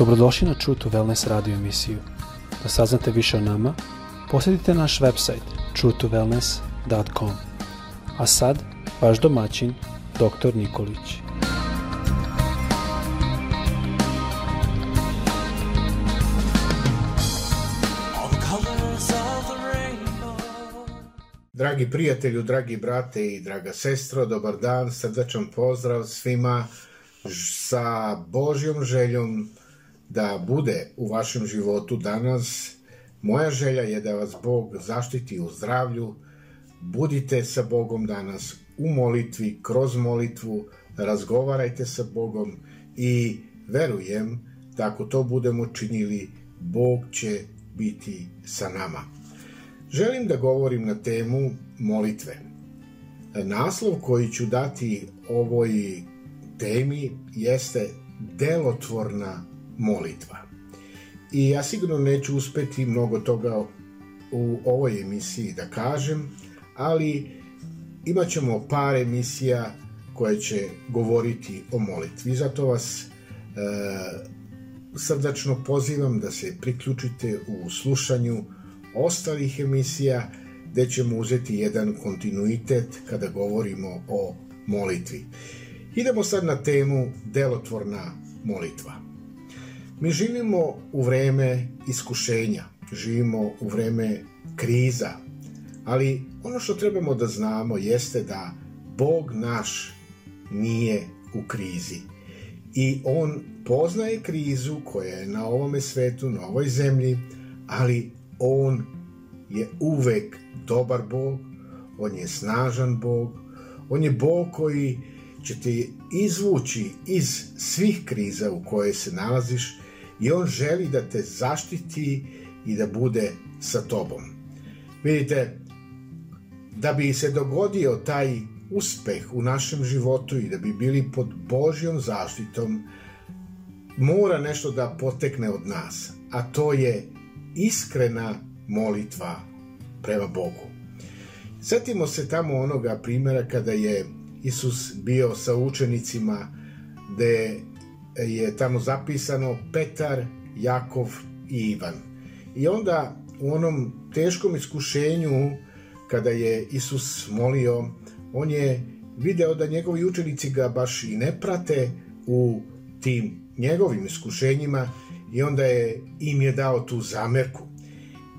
Dobrodošli na True to Wellness radio emisiju. Da saznate više o nama, posjetite naš website truetowellness.com. A sad, vaš domaćin, dr. Nikolić. Dragi prijatelju, dragi brate i draga sestro, dobar dan, srdačan pozdrav svima sa Božjom željom da bude u vašem životu danas. Moja želja je da vas Bog zaštiti u zdravlju. Budite sa Bogom danas u molitvi, kroz molitvu, razgovarajte sa Bogom i verujem da ako to budemo činili, Bog će biti sa nama. Želim da govorim na temu molitve. Naslov koji ću dati ovoj temi jeste delotvorna molitva. I ja sigurno neću uspeti mnogo toga u ovoj emisiji da kažem, ali imat ćemo par emisija koje će govoriti o molitvi. Zato vas e, srdačno pozivam da se priključite u slušanju ostalih emisija gde ćemo uzeti jedan kontinuitet kada govorimo o molitvi. Idemo sad na temu delotvorna molitva. Mi živimo u vreme iskušenja, živimo u vreme kriza, ali ono što trebamo da znamo jeste da Bog naš nije u krizi i on poznaje krizu koja je na ovome svetu, na ovoj zemlji, ali on je uvek dobar Bog, on je snažan Bog, on je Bog koji će te izvući iz svih kriza u koje se nalaziš i on želi da te zaštiti i da bude sa tobom. Vidite, da bi se dogodio taj uspeh u našem životu i da bi bili pod Božjom zaštitom, mora nešto da potekne od nas, a to je iskrena molitva prema Bogu. Setimo se tamo onoga primjera kada je Isus bio sa učenicima gde je tamo zapisano Petar, Jakov i Ivan. I onda u onom teškom iskušenju kada je Isus molio, on je video da njegovi učenici ga baš i ne prate u tim njegovim iskušenjima i onda je im je dao tu zamerku.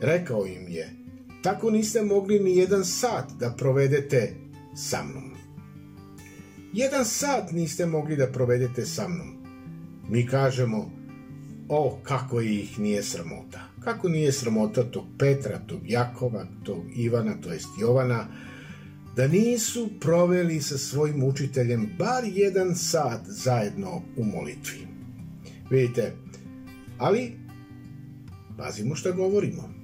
Rekao im je, tako niste mogli ni jedan sat da provedete sa mnom. Jedan sat niste mogli da provedete sa mnom. Mi kažemo, o, kako ih nije sramota. Kako nije sramota tog Petra, tog Jakova, tog Ivana, to jest Jovana, da nisu proveli sa svojim učiteljem bar jedan sat zajedno u molitvi. Vidite, ali pazimo šta govorimo.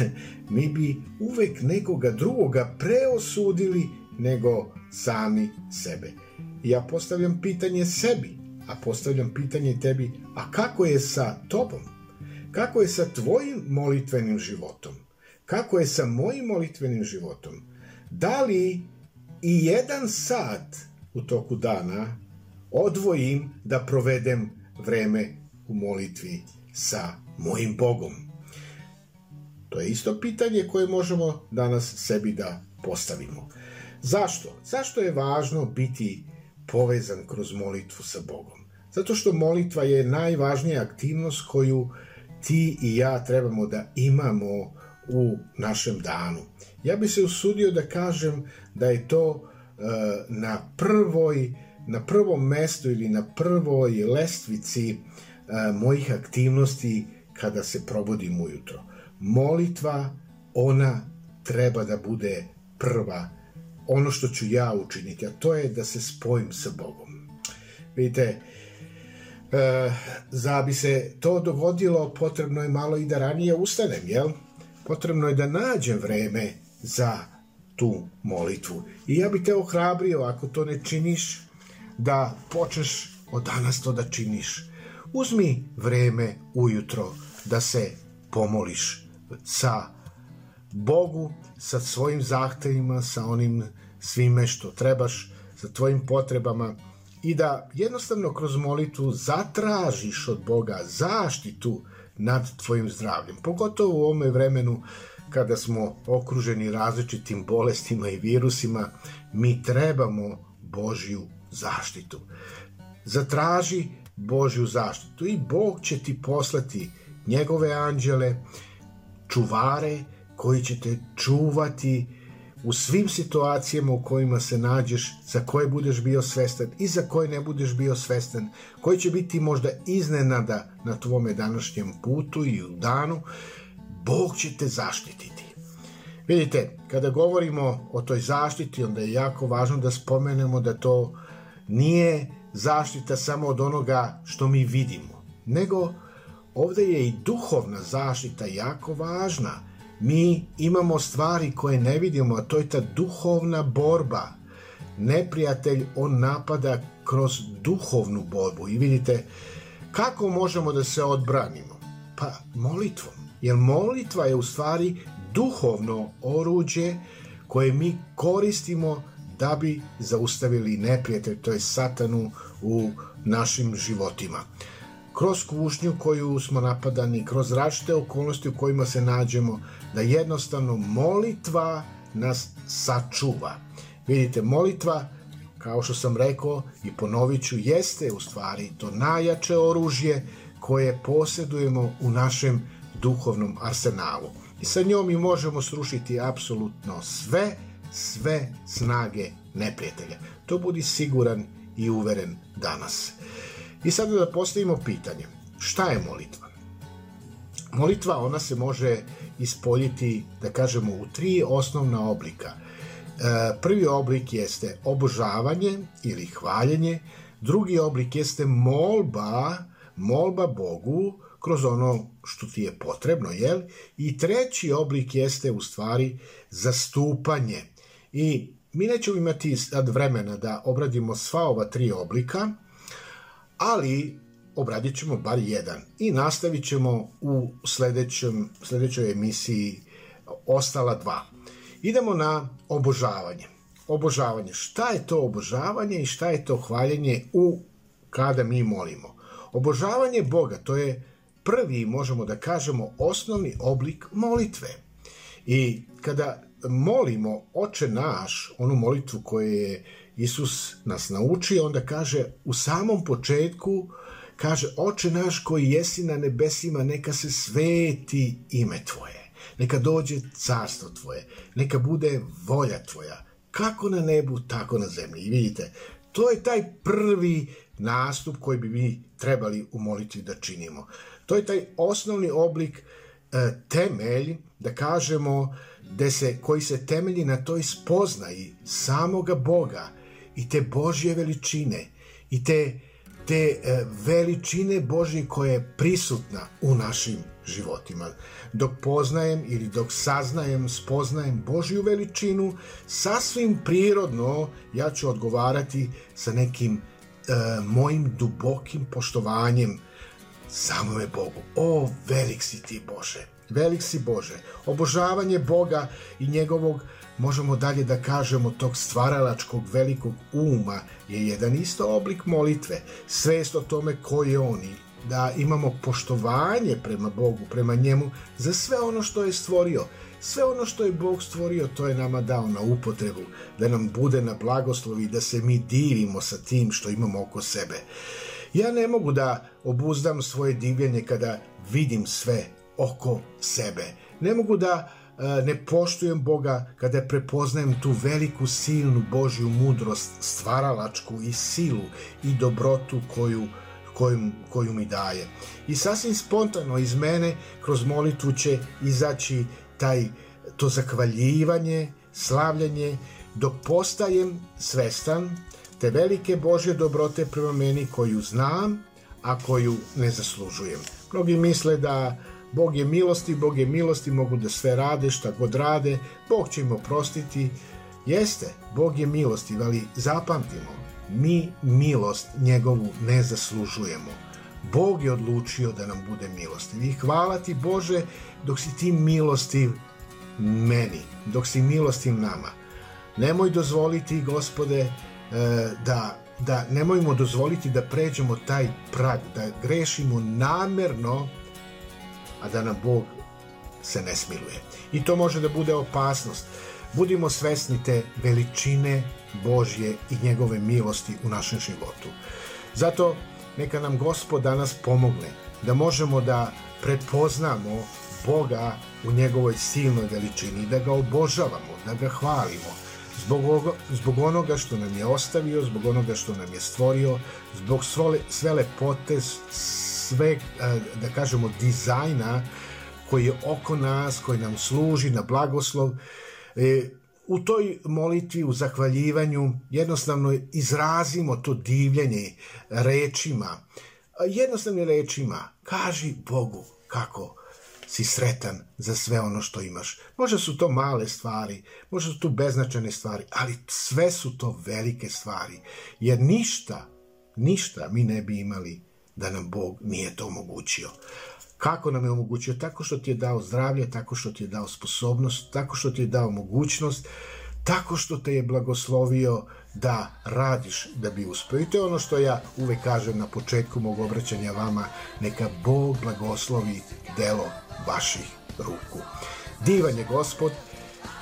Mi bi uvek nekoga drugoga preosudili nego sami sebe. Ja postavljam pitanje sebi a postavljam pitanje tebi, a kako je sa tobom? Kako je sa tvojim molitvenim životom? Kako je sa mojim molitvenim životom? Da li i jedan sat u toku dana odvojim da provedem vreme u molitvi sa mojim Bogom? To je isto pitanje koje možemo danas sebi da postavimo. Zašto? Zašto je važno biti povezan kroz molitvu sa Bogom. Zato što molitva je najvažnija aktivnost koju ti i ja trebamo da imamo u našem danu. Ja bi se usudio da kažem da je to uh, na prvoj na prvom mestu ili na prvoj lestvici uh, mojih aktivnosti kada se probudim ujutro. Molitva, ona treba da bude prva ono što ću ja učiniti, a to je da se spojim sa Bogom. Vidite, e, za bi se to dogodilo, potrebno je malo i da ranije ustanem, jel? Potrebno je da nađem vreme za tu molitvu. I ja bih te ohrabrio, ako to ne činiš, da počneš od danas to da činiš. Uzmi vreme ujutro da se pomoliš sa Bogu sa svojim zahtevima, sa onim svime što trebaš, sa tvojim potrebama, i da jednostavno kroz molitvu zatražiš od Boga zaštitu nad tvojim zdravljem. Pogotovo u ovome vremenu kada smo okruženi različitim bolestima i virusima, mi trebamo Božju zaštitu. Zatraži Božju zaštitu i Bog će ti poslati njegove anđele, čuvare koji će te čuvati u svim situacijama u kojima se nađeš, za koje budeš bio svestan i za koje ne budeš bio svestan, koji će biti možda iznenada na tvome današnjem putu i u danu, Bog će te zaštititi. Vidite, kada govorimo o toj zaštiti, onda je jako važno da spomenemo da to nije zaštita samo od onoga što mi vidimo, nego ovde je i duhovna zaštita jako važna. Mi imamo stvari koje ne vidimo, a to je ta duhovna borba. Neprijatelj, on napada kroz duhovnu borbu. I vidite, kako možemo da se odbranimo? Pa molitvom. Jer molitva je u stvari duhovno oruđe koje mi koristimo da bi zaustavili neprijatelj, to je satanu u našim životima. Kroz kušnju koju smo napadani, kroz različite okolnosti u kojima se nađemo, da jednostavno molitva nas sačuva. Vidite, molitva, kao što sam rekao i ponovit ću, jeste u stvari to najjače oružje koje posjedujemo u našem duhovnom arsenalu. I sa njom mi možemo srušiti apsolutno sve, sve snage neprijatelja. To budi siguran i uveren danas. I sada da postavimo pitanje, šta je molitva? Molitva, ona se može ispoljiti, da kažemo, u tri osnovna oblika. E, prvi oblik jeste obožavanje ili hvaljenje, drugi oblik jeste molba, molba Bogu kroz ono što ti je potrebno, jel? I treći oblik jeste u stvari zastupanje. I mi nećemo imati sad vremena da obradimo sva ova tri oblika, ali obradit ćemo bar jedan i nastavit ćemo u sledećem, sledećoj emisiji ostala dva. Idemo na obožavanje. Obožavanje. Šta je to obožavanje i šta je to hvaljenje u kada mi molimo? Obožavanje Boga, to je prvi, možemo da kažemo, osnovni oblik molitve. I kada molimo Oče naš, onu molitvu koju je Isus nas naučio, onda kaže u samom početku, kaže Oče naš koji jesi na nebesima, neka se sveti ime Tvoje, neka dođe carstvo Tvoje, neka bude volja Tvoja, kako na nebu, tako na zemlji. I vidite, to je taj prvi nastup koji bi mi trebali u molitvi da činimo. To je taj osnovni oblik e, temelj, da kažemo, da se, koji se temelji na toj spoznaji samoga Boga i te Božje veličine i te, te e, veličine Božje koja je prisutna u našim životima. Dok poznajem ili dok saznajem, spoznajem Božju veličinu, sasvim prirodno ja ću odgovarati sa nekim e, mojim dubokim poštovanjem samome Bogu. O, velik si ti Bože, velik si Bože. Obožavanje Boga i njegovog, možemo dalje da kažemo, tog stvaralačkog velikog uma je jedan isto oblik molitve. Svest o tome ko je on i da imamo poštovanje prema Bogu, prema njemu, za sve ono što je stvorio. Sve ono što je Bog stvorio, to je nama dao na upotrebu, da nam bude na blagoslovi, da se mi divimo sa tim što imamo oko sebe. Ja ne mogu da obuzdam svoje divljenje kada vidim sve oko sebe. Ne mogu da e, ne poštujem Boga kada prepoznajem tu veliku silnu Božju mudrost, stvaralačku i silu i dobrotu koju, koju, koju mi daje. I sasvim spontano iz mene kroz molitvu će izaći taj, to zakvaljivanje, slavljanje, dok postajem svestan te velike Božje dobrote prema meni koju znam, a koju ne zaslužujem. Mnogi misle da Bog je milosti, Bog je milosti, mogu da sve rade, šta god rade, Bog će im oprostiti. Jeste, Bog je milosti, ali zapamtimo, mi milost njegovu ne zaslužujemo. Bog je odlučio da nam bude milostiv i hvala ti Bože dok si ti milostiv meni, dok si milostiv nama. Nemoj dozvoliti, gospode, E, da da nemojmo dozvoliti da pređemo taj prag, da grešimo namerno, a da nam Bog se ne smiluje. I to može da bude opasnost. Budimo svesni te veličine Božje i njegove milosti u našem životu. Zato neka nam Gospod danas pomogne da možemo da prepoznamo Boga u njegovoj silnoj veličini, da ga obožavamo, da ga hvalimo, zbog, zbog onoga što nam je ostavio, zbog onoga što nam je stvorio, zbog sve lepote, sve, da kažemo, dizajna koji je oko nas, koji nam služi na blagoslov. E, u toj molitvi, u zahvaljivanju, jednostavno izrazimo to divljenje rečima, jednostavnim rečima, kaži Bogu kako si sretan za sve ono što imaš. Možda su to male stvari, možda su to beznačajne stvari, ali sve su to velike stvari. Jer ništa, ništa mi ne bi imali da nam Bog nije to omogućio. Kako nam je omogućio? Tako što ti je dao zdravlje, tako što ti je dao sposobnost, tako što ti je dao mogućnost, tako što te je blagoslovio da radiš da bi uspeo. I to je ono što ja uvek kažem na početku mog obraćanja vama, neka Bog blagoslovi delo vaših ruku. Divan je gospod,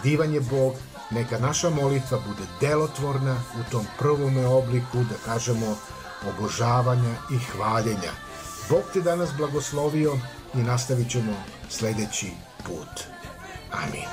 divan je Bog, neka naša molitva bude delotvorna u tom prvome obliku, da kažemo, obožavanja i hvaljenja. Bog te danas blagoslovio i nastavit ćemo sledeći put. Amin.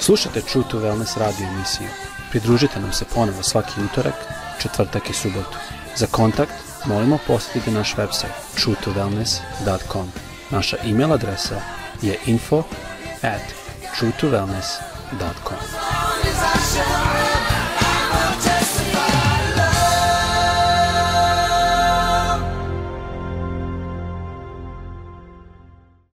Slušajte True to Wellness radio emisiju. Pridružite nam se ponovo svaki utorak, četvrtak i subotu. Za kontakt molimo posjetiti naš website truetowellness.com. Naša e-mail adresa je info at truetowellness.com.